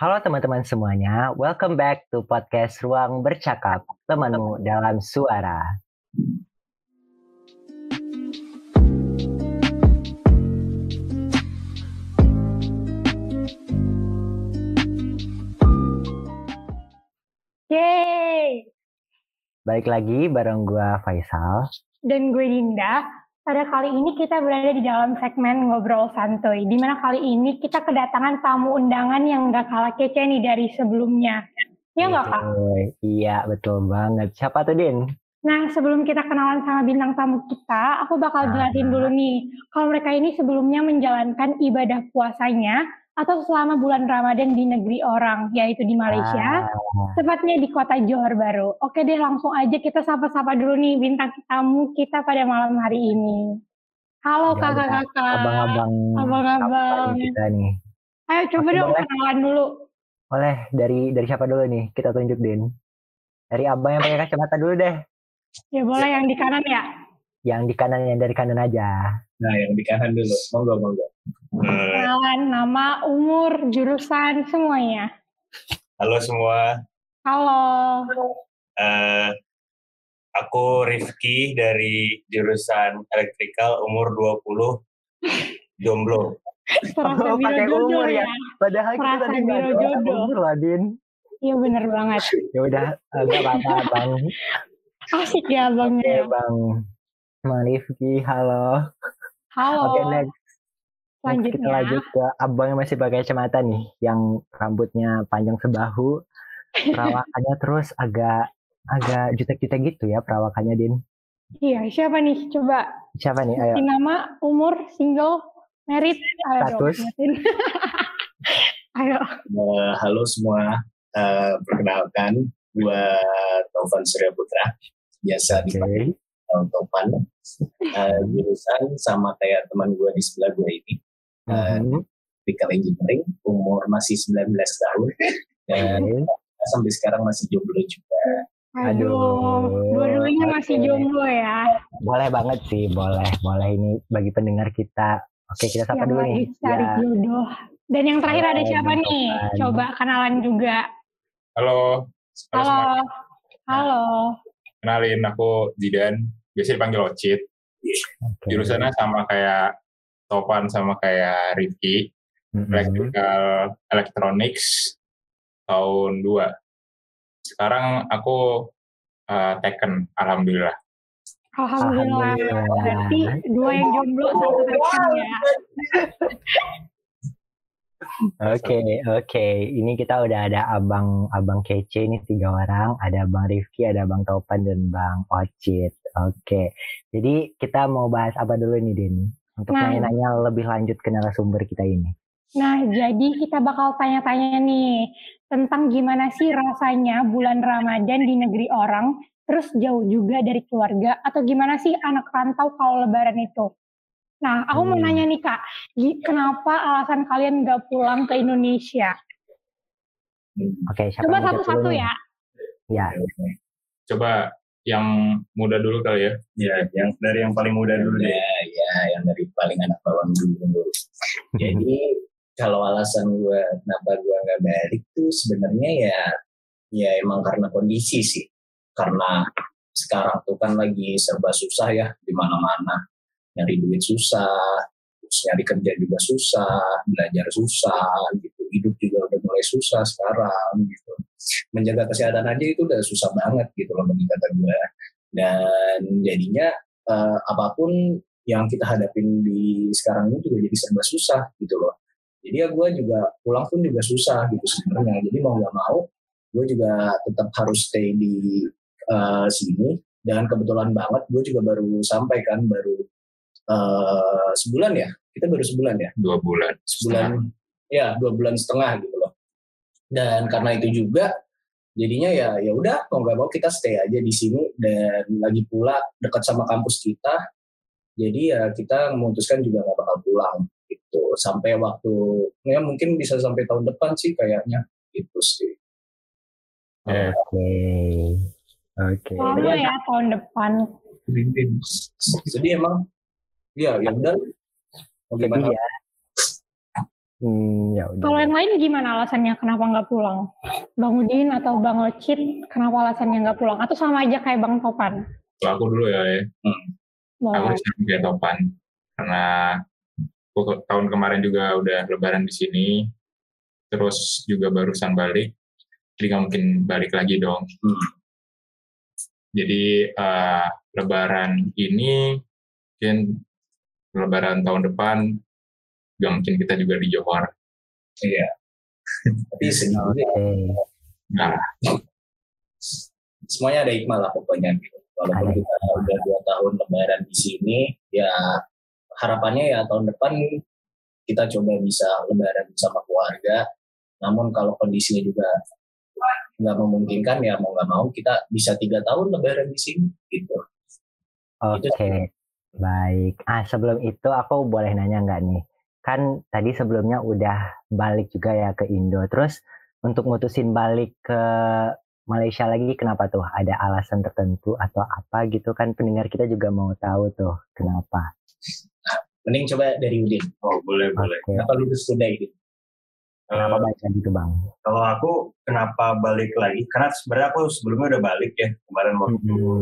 Halo teman-teman semuanya, welcome back to podcast Ruang Bercakap, temanmu dalam suara. Yeay! Balik lagi bareng gua Faisal. Dan gue Dinda. Pada kali ini kita berada di dalam segmen Ngobrol Santuy. Di mana kali ini kita kedatangan tamu undangan yang gak kalah kece nih dari sebelumnya. Ya nggak Kak? Iya, betul banget. Siapa tuh, Din? Nah, sebelum kita kenalan sama bintang tamu kita, aku bakal jelasin dulu nih. Kalau mereka ini sebelumnya menjalankan ibadah puasanya atau selama bulan Ramadan di negeri orang, yaitu di Malaysia, Ah, tepatnya di kota Johor Baru. Oke deh, langsung aja kita sapa-sapa dulu nih bintang tamu kita pada malam hari ini. Halo ya kakak-kakak. Abang-abang Abang-abang. kita nih. Ayo coba Oke, dong boleh. kenalan dulu. Boleh dari dari siapa dulu nih? Kita tunjuk, Din. Dari abang yang pakai kacamata dulu deh. Ya boleh yang di kanan ya. Yang di kanan, yang dari kanan aja. Nah, yang di kanan dulu. Monggo, monggo. Eh, Kenalan nama, umur, jurusan, semuanya. halo semua. Halo. Eh, aku Rifki dari jurusan elektrikal umur 20 jomblo. Serasa Oh, biro pakai jodoh umur ya. ya. Padahal kita tadi jodoh. umur lah, Din. Iya bener banget. Ya udah, agak apa-apa, Bang. Asik ya Oke, abangnya. Bang. Bang Rifki, halo. Halo. Oke, next. Next kita lanjut ke abang yang masih pakai kacamata nih, yang rambutnya panjang sebahu, perawakannya terus agak agak jutek-jutek gitu ya perawakannya, Din. Iya, siapa nih? Coba Siapa nih? Ayo. Nama, umur, single, merit, ayo dong. Status. sebutin. ayo. Eh, halo semua. Eh, perkenalkan, gua Taufan Surya Putra. Biasa dipanggil Taufan. Eh, jurusan sama kayak teman gua di sebelah gua ini. Electrical Engineering. Umur masih 19 tahun. Dan Oke. sampai sekarang masih jomblo juga. Aduh, Aduh, dua-duanya masih jomblo ya. Boleh banget sih, boleh. Boleh ini bagi pendengar kita. Oke, kita sapa yang dulu lagi nih. cari Ya, jodoh. Dan yang terakhir Halo, ada siapa Bang nih? Coba kenalan juga. Halo, halo. Halo. Halo. Kenalin aku Jidan, biasa dipanggil Ocit. oke. Jurusannya sama kayak Topan sama kayak Rifki, Mhm. Electrical Electronics tahun 2. Sekarang aku uh, Tekken, Alhamdulillah. Alhamdulillah. Alhamdulillah. Berarti dua yang jomblo, satu tekan ya. Oke, oke. Ini kita udah ada abang abang kece nih tiga orang. Ada bang Rifki, ada bang Topan dan bang Ocit. Oke. Jadi kita mau bahas apa dulu nih, Din? Untuk Nah. nanya-nanya lebih lanjut ke narasumber kita ini. Nah, jadi kita bakal tanya-tanya nih tentang gimana sih rasanya bulan Ramadan di negeri orang, terus jauh juga dari keluarga, atau gimana sih anak rantau kalau lebaran itu? Nah, aku mau Hmm. nanya nih Kak, kenapa alasan kalian gak pulang ke Indonesia? Oke, siapa Coba satu-satu ya. Ya, Coba yang muda dulu kali ya. Ya, yang dari yang paling muda dulu deh. Ya, ya, yang dari paling anak bawang dulu. Jadi kalau alasan gue kenapa gue nggak balik tuh sebenarnya ya, ya emang karena kondisi sih. Karena sekarang tuh kan lagi serba susah ya di mana-mana. Nyari duit susah, terus nyari kerja juga susah, belajar susah, gitu. Hidup juga udah mulai susah sekarang, gitu. Menjaga kesehatan aja itu udah susah banget gitu loh bagi kata gue. Dan jadinya eh, apa pun yang kita hadapin di sekarang ini juga jadi serba susah gitu loh. Jadi ya gue juga pulang pun juga susah gitu sebenarnya. Jadi mau nggak mau, gue juga tetap harus stay di eh, sini. Dan kebetulan banget gue juga baru sampai kan, baru eh, sebulan ya. Kita baru sebulan ya Dua bulan. sebulan ya dua bulan setengah gitu loh dan karena itu juga jadinya ya ya udah mau nggak mau kita stay aja di sini dan lagi pula dekat sama kampus kita jadi ya kita memutuskan juga nggak bakal pulang gitu sampai waktu ya mungkin bisa sampai tahun depan sih kayaknya gitu sih oke. Oke. Lama ya tahun depan. jadi emang ya ya udah Jadi gimana ya, Hmm, ya udah. Kalau yang lain gimana alasannya kenapa nggak pulang? Bang Udin atau Bang Ocit kenapa alasannya nggak pulang? Atau sama aja kayak Bang Topan? Kalau aku dulu ya, ya. aku Boleh. sama kayak Topan. Karena aku tahun kemarin juga udah lebaran di sini, terus juga barusan balik, jadi nggak mungkin balik lagi dong. Hmm. Jadi eh, lebaran ini mungkin lebaran tahun depan nggak mungkin kita juga di Johor. Iya. Tapi sebenarnya. Nah, semuanya ada hikmah lah pokoknya gitu. Walaupun kita udah dua tahun lebaran di sini, ya harapannya ya tahun depan kita coba bisa lebaran bersama keluarga. Namun kalau kondisinya juga nggak memungkinkan ya mau nggak mau kita bisa tiga tahun lebaran di sini gitu. Oke, baik. Ah, sebelum itu aku boleh nanya nggak nih? Kan tadi sebelumnya udah balik juga ya ke Indo. Terus untuk mutusin balik ke Malaysia lagi kenapa tuh? Ada alasan tertentu atau apa gitu kan pendengar kita juga mau tahu tuh kenapa. Mending coba dari Udin. oh boleh boleh. Oke, Kenapa lulus kuda ini? kenapa Eh, balik lagi tuh Bang? kalau aku kenapa balik lagi? Karena sebenarnya aku sebelumnya udah balik ya kemarin waktu Mm-mm.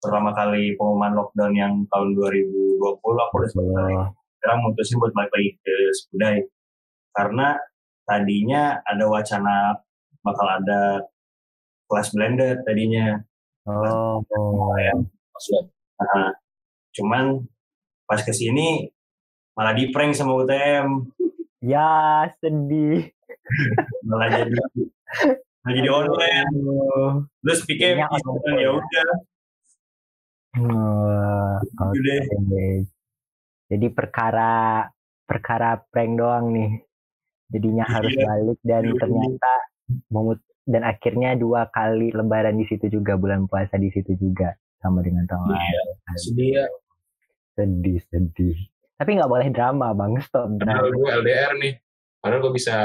Pertama kali pengumuman lockdown yang tahun 2020 aku udah. Betul. Sekarang mutusin buat balik lagi ke Sepudai karena tadinya ada wacana bakal ada kelas blended tadinya. Oh, Ya, Maksudnya Nah, cuman pas ke sini malah di prank sama UTM ya sedih. malah jadi malah jadi online. Terus pikir ya udah Oh, gitu Oke. Jadi perkara perkara prank doang nih. Jadinya harus Iya. balik dan Iya. ternyata memut dan akhirnya dua kali lebaran di situ juga bulan puasa di situ juga sama dengan tahun lalu. sedih ya. Sedih sedih. Tapi nggak boleh drama bang, stop Padahal gue LDR nih. Padahal gue bisa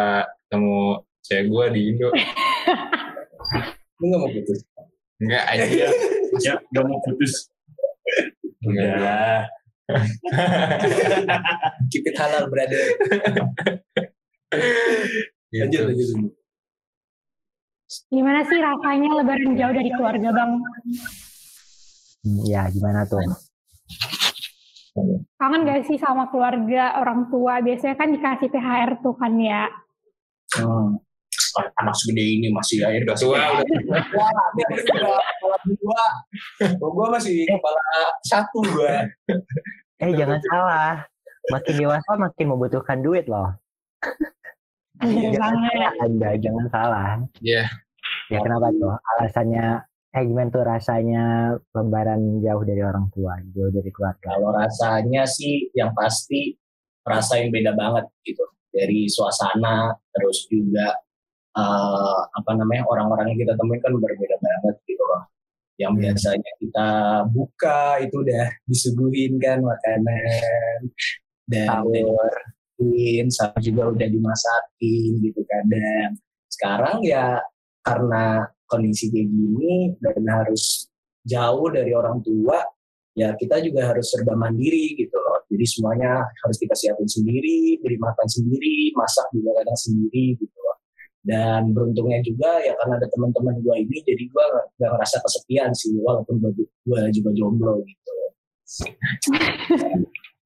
ketemu cewek gue di Indo. Lu nggak mau putus? Enggak aja. ya gak mau putus udah Keep it halal, brother. Lanjut, gitu. lanjut. lanjut. Gimana sih rasanya lebaran jauh dari keluarga Bang? Hmm, Ya gimana tuh? Kangen gak sih sama keluarga, orang tua? Biasanya kan dikasih THR tuh kan ya. Hmm. Anak segede ini masih air Udah tua, udah kepala dua. Kalau gua masih kepala satu gua. Eh jangan salah. Makin dewasa makin membutuhkan duit loh. Bener Jangan salah Anda, jangan salah. Iya. Ya kenapa tuh? Alasannya, eh gimana tuh rasanya lebaran jauh dari orang tua, jauh dari keluarga? Kalau rasanya sih yang pasti rasa yang beda banget gitu. Dari suasana, terus juga eh, apa namanya orang-orang yang kita temuin kan berbeda banget gitu. Yang Hmm. biasanya kita buka itu udah disuguhin kan makanan dan dimasakin, sama juga udah dimasakin gitu kadang. Sekarang ya karena kondisi kayak gini dan harus jauh dari orang tua, ya kita juga harus serba mandiri gitu loh. Jadi semuanya harus kita siapin sendiri, beli makan sendiri, masak juga kadang sendiri gitu loh. Dan beruntungnya juga ya karena ada teman-teman gue ini, jadi gue gak ngerasa kesepian sih, walaupun gue juga jomblo gitu.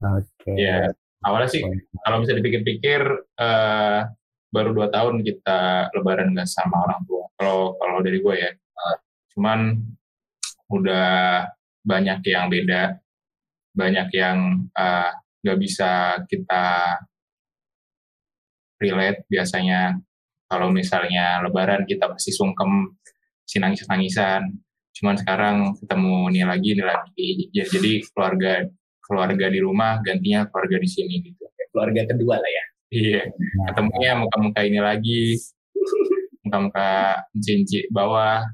Oke. Iya. Awalnya sih kalau bisa dipikir-pikir eh, baru dua tahun kita lebaran nggak sama orang tua. Kalau kalau dari gue ya, Eh, cuman udah banyak yang beda, banyak yang eh, nggak bisa kita relate biasanya. Kalau misalnya lebaran kita pasti sungkem, si nangis-nangisan. Cuman sekarang ketemu nih lagi, nih lagi. Ya, jadi keluarga keluarga di rumah gantinya keluarga di sini gitu. Keluarga kedua lah ya. Iya, ketemunya muka-muka ini lagi, muka-muka cinci bawah.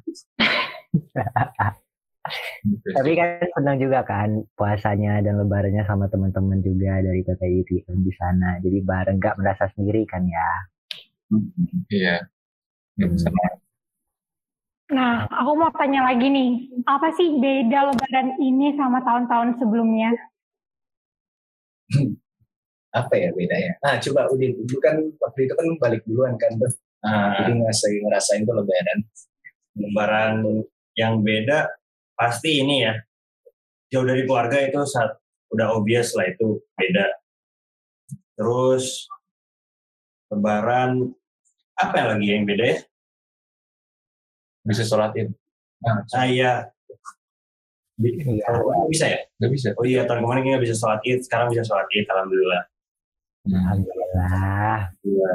Gitu. Tapi kan senang juga kan puasanya dan lebarannya sama teman-teman juga dari PTI di sana. Jadi bareng nggak merasa sendiri kan ya. Iya. Nggak bisa Nah, aku mau tanya lagi nih, apa sih beda lebaran ini sama tahun-tahun sebelumnya? apa ya bedanya? Nah coba Udin, dulu kan waktu itu kan balik duluan kan tuh. Nah, Jadi ngerasain ngerasain tuh lebaran. lebaran yang beda pasti ini ya jauh dari keluarga itu saat udah obvious lah itu beda terus lebaran apa yang lagi yang beda ya Bisa sholat id. ah iya Bi- Iya. oh, bisa ya Nggak bisa. oh iya tahun kemarin nggak bisa sholat id sekarang bisa sholat id alhamdulillah Alhamdulillah. Iya.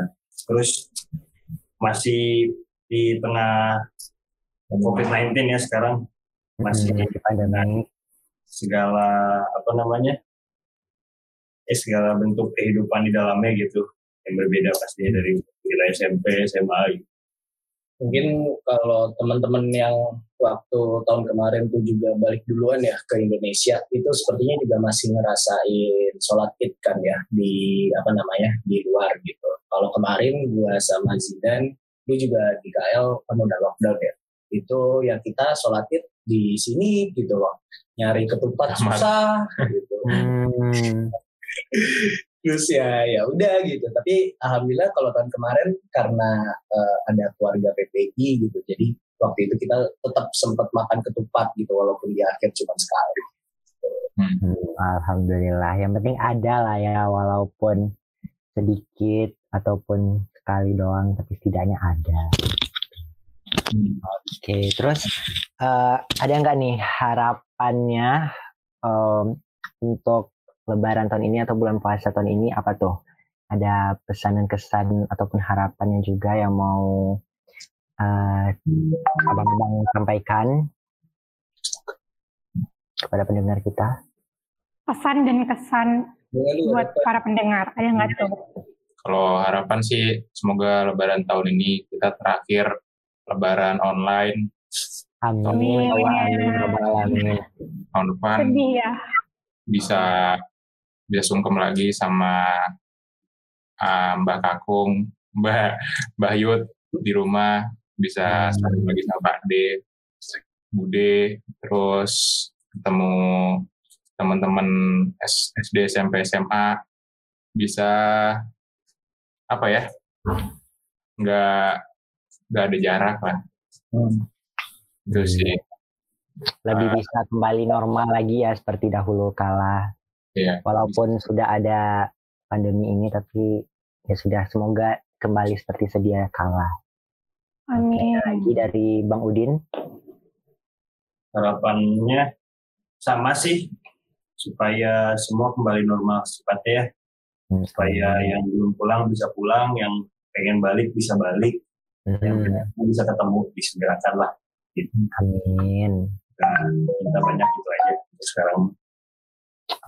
terus masih di tengah covid 19 ya sekarang Masih. Hmm, di pandemi. segala apa namanya eh segala bentuk kehidupan di dalamnya gitu yang berbeda pastinya dari wilayah SMP SMA gitu. Mungkin kalau teman-teman yang waktu tahun kemarin tuh juga balik duluan ya ke Indonesia, itu sepertinya juga masih ngerasain sholat id kan ya di apa namanya di luar gitu. Kalau kemarin gua sama Zidan, lu juga di KL kan udah lockdown ya. Itu yang kita sholat id di sini gitu loh. Nyari ketupat susah gitu. Hmm, terus ya ya udah gitu tapi alhamdulillah kalau tahun kemarin karena eh, ada keluarga PPI gitu jadi waktu itu kita tetap sempat makan ketupat gitu walaupun di akhir cuma sekali hmm, Alhamdulillah. Yang penting ada lah ya walaupun sedikit ataupun sekali doang tapi setidaknya ada. Oke, terus eh, ada nggak nih harapannya em, untuk Lebaran tahun ini atau bulan puasa tahun ini apa tuh? Ada pesan dan kesan ataupun harapannya juga yang mau eh, abang-abang sampaikan kepada pendengar kita? Pesan dan kesan Dengan lu buat ada- para pendengar. Ada nggak tuh? Kalau harapan sih semoga lebaran tahun ini kita terakhir lebaran online Amin, Amin. ya tahun depan Sedih ya. bisa bisa sungkem lagi sama ah, Mbak Kakung, Mbak Mbak Yud di rumah bisa saling lagi sama Pak De, Bude, terus ketemu teman-teman SD, SMP, SMA bisa apa ya? nggak nggak ada jarak lah Hmm. itu sih Lebih Ah. bisa kembali normal lagi ya seperti dahulu kala. Ya Walaupun sudah ada pandemi ini tapi ya sudah semoga kembali seperti sedia kala. Amin. Lagi dari Bang Udin. harapannya sama sih supaya semua kembali normal secepatnya ya Hmm, supaya yang belum pulang bisa pulang yang pengen balik bisa balik yang hmm, bisa ketemu disegerakan lah Amin. nah, minta banyak itu aja sekarang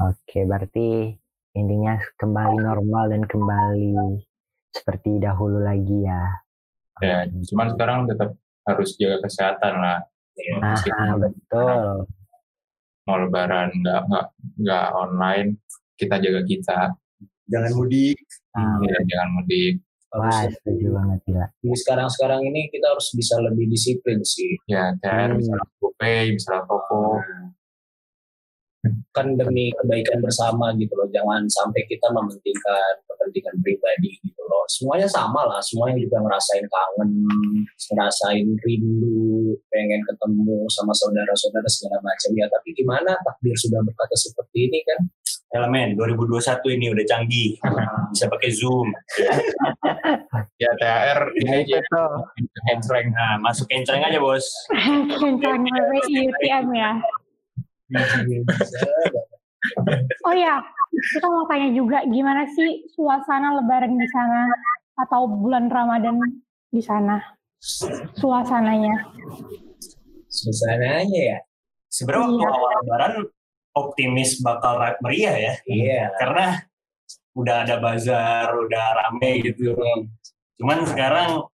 Oke, berarti intinya kembali normal dan kembali seperti dahulu lagi ya. ya cuman sekarang tetap harus jaga kesehatan lah ya. Ah, Meskipun betul. mau lebaran nggak nggak nggak online kita jaga kita jangan mudik Ah, ya, jangan mudik wah, setuju banget gila. di sekarang-sekarang ini kita harus bisa lebih disiplin sih ya THR Hmm. bisa lewat GoPay bisa lewat Toko kan demi kebaikan bersama gitu loh. Jangan sampai kita mementingkan kepentingan pribadi gitu loh. Semuanya sama lah. Semuanya juga ngerasain kangen ngerasain rindu pengen ketemu sama saudara-saudara segala macam. Ya tapi gimana takdir sudah berkata seperti ini kan? Elemen 2021 ini udah canggih. Bisa pakai zoom. Ya THR ini Ya itu tuh. handsrank nah masuk kencang aja bos. Kencang UTM ya. Oh ya, kita mau tanya juga gimana sih suasana Lebaran di sana atau bulan Ramadan di sana? Suasananya. suasananya ya sebenarnya waktu Iya. awal lebaran optimis bakal meriah ya iya karena udah ada bazar udah rame gitu cuman sekarang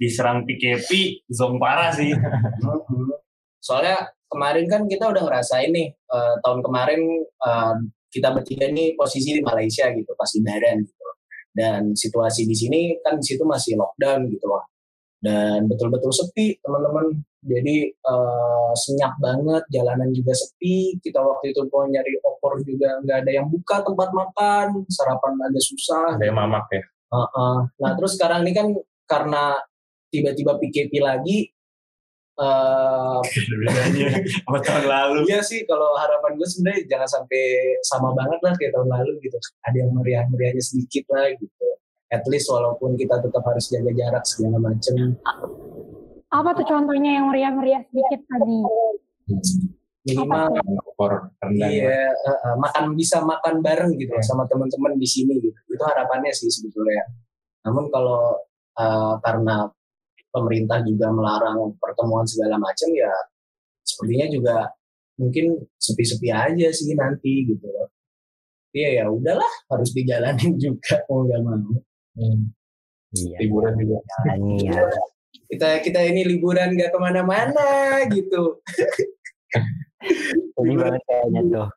diserang PKP zong parah sih. Soalnya kemarin kan kita udah ngerasain nih eh, tahun kemarin eh, kita bertiga nih posisi di Malaysia gitu pas lebaran gitu. Dan situasi di sini kan di situ masih lockdown gitu loh. Dan betul-betul sepi teman-teman Jadi uh, senyap banget, jalanan juga sepi. Kita waktu itu mau nyari opor juga nggak ada yang buka tempat makan, sarapan agak susah. Ada yang mamak ya. Uh -uh. Nah terus sekarang ini kan karena tiba-tiba PKP lagi, uh, sama tahun lalu. Iya sih, kalau harapan gue sebenarnya jangan sampai sama banget lah kayak tahun lalu gitu. Ada yang meriah-meriahnya sedikit lah gitu. At least walaupun kita tetap harus jaga jarak segala macem. Apa tuh contohnya yang meriah-meriah sedikit tadi? Minimal Opor rendang. iya uh, uh, makan bisa makan bareng gitu loh sama teman-teman di sini gitu. Itu harapannya sih sebetulnya. Namun kalau uh, karena pemerintah juga melarang pertemuan segala macam ya sepertinya juga mungkin sepi-sepi aja sih nanti gitu loh. Iya ya udahlah harus dijalanin juga mau gak mau. Hmm. Iya. Liburan juga. Jalani ya. Kita kita ini liburan gak ke mana-mana gitu. Sedih banget kayaknya tuh.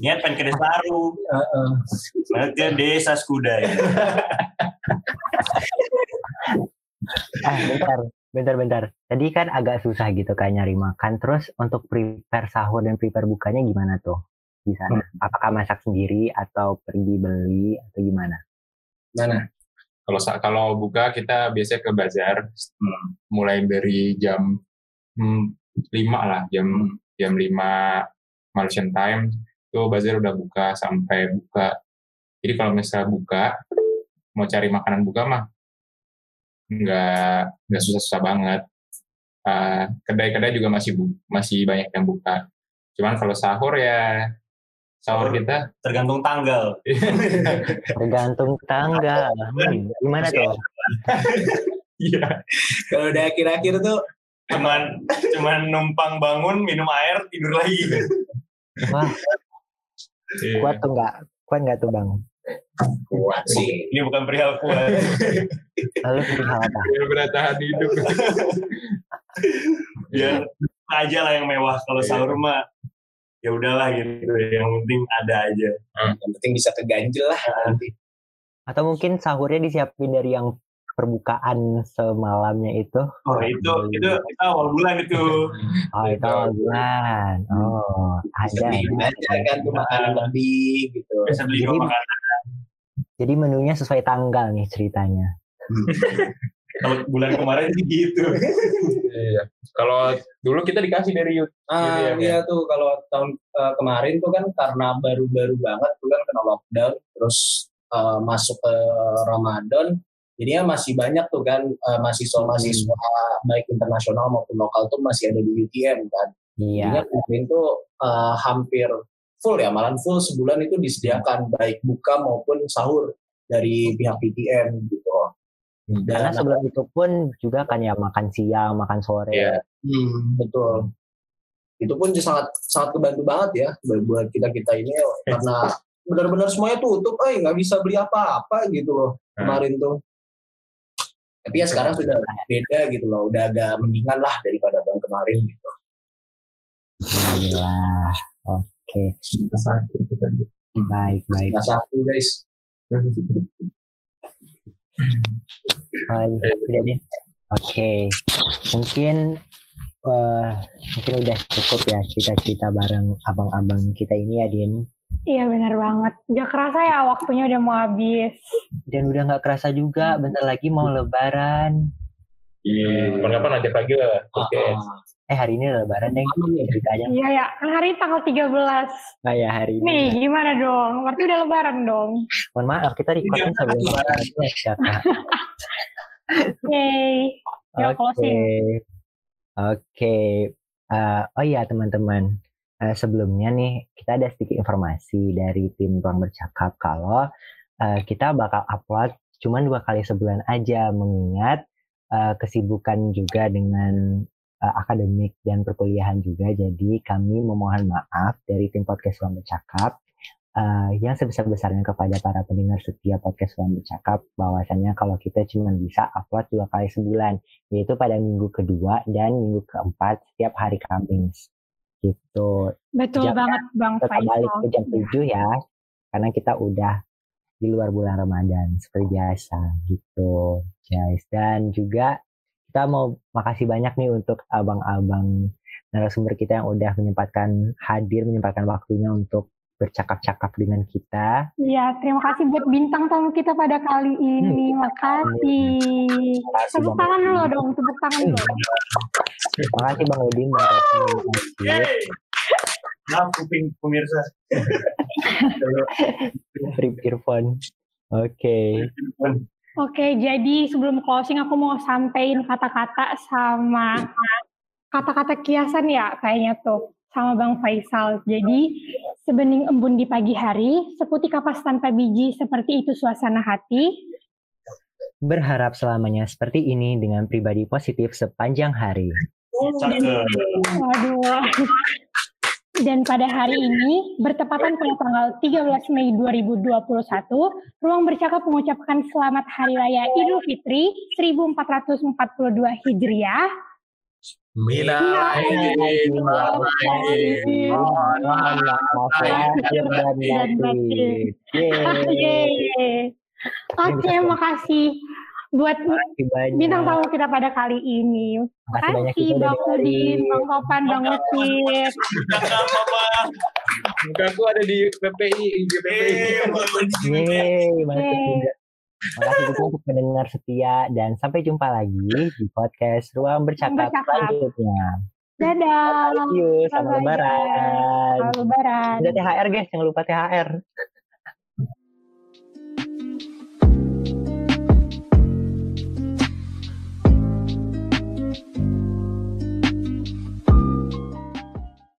Niat pengen ke desa baru. Uh, uh. Desa Skudai. Ah, bentar, bentar, bentar. Tadi kan agak susah gitu kan nyari makan. Terus untuk prepare sahur dan prepare bukanya gimana tuh di sana? Apakah masak sendiri atau pergi beli atau gimana? Mana? Kalau kalau buka kita biasanya ke bazar hmm, mulai dari jam hmm, 5 lah, jam jam 5 Malaysian time itu bazar udah buka sampai buka. Jadi kalau misalnya buka mau cari makanan buka mah nggak nggak susah-susah banget. Uh, kedai-kedai juga masih bu- masih banyak yang buka. Cuman kalau sahur ya sahur kita Tergantung tanggal. Tergantung tanggal. Hmm, gimana tuh? iya Kalau udah akhir-akhir tuh Cuman cuman numpang bangun, minum air, tidur lagi. Wah, iya. kuat tuh nggak? Kuat nggak tuh bang? Kuat sih. Ini bukan perihal kuat. Lalu perihal apa? Biar bertahan hidup. Biar aja lah yang mewah. Kalau sahur mah ya udahlah gitu. Yang penting ada aja. Yang penting bisa keganjel lah nanti. Atau mungkin sahurnya disiapin dari yang perbukaan semalamnya itu? Oh itu itu itu awal bulan itu. Oh itu awal bulan. Oh ada. Bisa aja kan tuh makanan lebih gitu. Bisa beli Jadi- makanan. Jadi menunya sesuai tanggal nih ceritanya. Kalau bulan kemarin sih gitu. Iya. Kalau dulu kita dikasih dari YouTube. Ah Iya, iya tuh kalau tahun eh, kemarin tuh kan karena baru-baru banget tuh kan kena lockdown terus eh, masuk ke Ramadan jadinya masih banyak tuh kan eh, mahasiswa-mahasiswa baik internasional maupun lokal tuh masih ada di UTM kan. Jadinya Iya. kemarin tuh eh, hampir full ya, malah full sebulan itu disediakan baik buka maupun sahur dari pihak UTM gitu. Karena Dan sebelum itu pun juga kan ya makan siang, makan sore. Iya. Hmm, betul. Itu pun sangat sangat kebantu banget ya buat- buat kita kita ini karena benar-benar semuanya tutup, eh nggak bisa beli apa-apa gitu loh Hmm. kemarin tuh. Tapi ya sekarang sudah beda gitu loh, udah agak mendingan lah daripada tahun kemarin gitu. Alhamdulillah. Oke. Baik, baik. Nah satu guys. Deh. Oke. Mungkin eh mungkin udah cukup ya cerita-cerita bareng abang-abang kita ini ya Din. Iya benar banget. Gak kerasa ya waktunya udah mau habis. Dan udah nggak kerasa juga bentar lagi mau lebaran. Iya. Kapan-kapan ajak lagi lah. Oke. Ah, Eh hari ini lebaran deh ceritanya. Iya ya, kan hari tanggal 13. Nah ya hari Nih, ini. gimana dong? Berarti udah lebaran dong. Mohon maaf kita recordnya sebelum lebaran. Ya. Yeay. Ya, Oke. closing. Oke. Eh, oh iya teman-teman. Eh, sebelumnya nih kita ada sedikit informasi dari tim Ruang Bercakap kalau eh, kita bakal upload cuma dua kali sebulan aja mengingat eh, kesibukan juga dengan eh, akademik dan perkuliahan juga. Jadi kami memohon maaf dari tim podcast Ruang Bercakap eh, yang sebesar-besarnya kepada para pendengar setiap podcast Ruang Bercakap bahwasannya kalau kita cuma bisa upload dua kali sebulan yaitu pada minggu kedua dan minggu keempat setiap hari Kamis gitu Betul Jam- banget Bang tetap balik ke Faisal. jam 7 ya karena kita udah di luar bulan Ramadan seperti biasa gitu guys dan juga kita mau makasih banyak nih untuk abang-abang narasumber kita yang udah menyempatkan hadir, menyempatkan waktunya untuk bercakap-cakap dengan kita. Iya, terima kasih buat bintang tamu kita pada kali ini. Hmm. Makasih. Tepuk tangan dulu dong, tepuk tangan dulu. Bang Udin, Bang Rocky. Maaf kuping pemirsa. Rip earphone. Oke. Okay. Oke, jadi sebelum closing aku mau sampaikan kata-kata sama kata-kata kiasan ya kayaknya tuh sama Bang Faisal. Jadi sebening embun di pagi hari, seputih kapas tanpa biji, seperti itu suasana hati. Berharap selamanya seperti ini dengan pribadi positif sepanjang hari. Waduh. Dan pada hari ini, bertepatan pada tanggal 13 Mei 2021, Ruang Bercakap mengucapkan Selamat Hari Raya Idul Fitri 1442 Hijriah. Mila Oke, makasih buat bintang tamu kita pada kali ini. Makasih Bang Udin, Bang Topan, Bang Ucit. Mukaku ada di PPI, PPI. Yeay. Makasih juga untuk mendengar setia dan sampai jumpa lagi di podcast Ruang Bercakap, Bercakap. selanjutnya. Dadah. See you, selamat lebaran. Selamat lebaran. Udah THR guys, jangan lupa THR.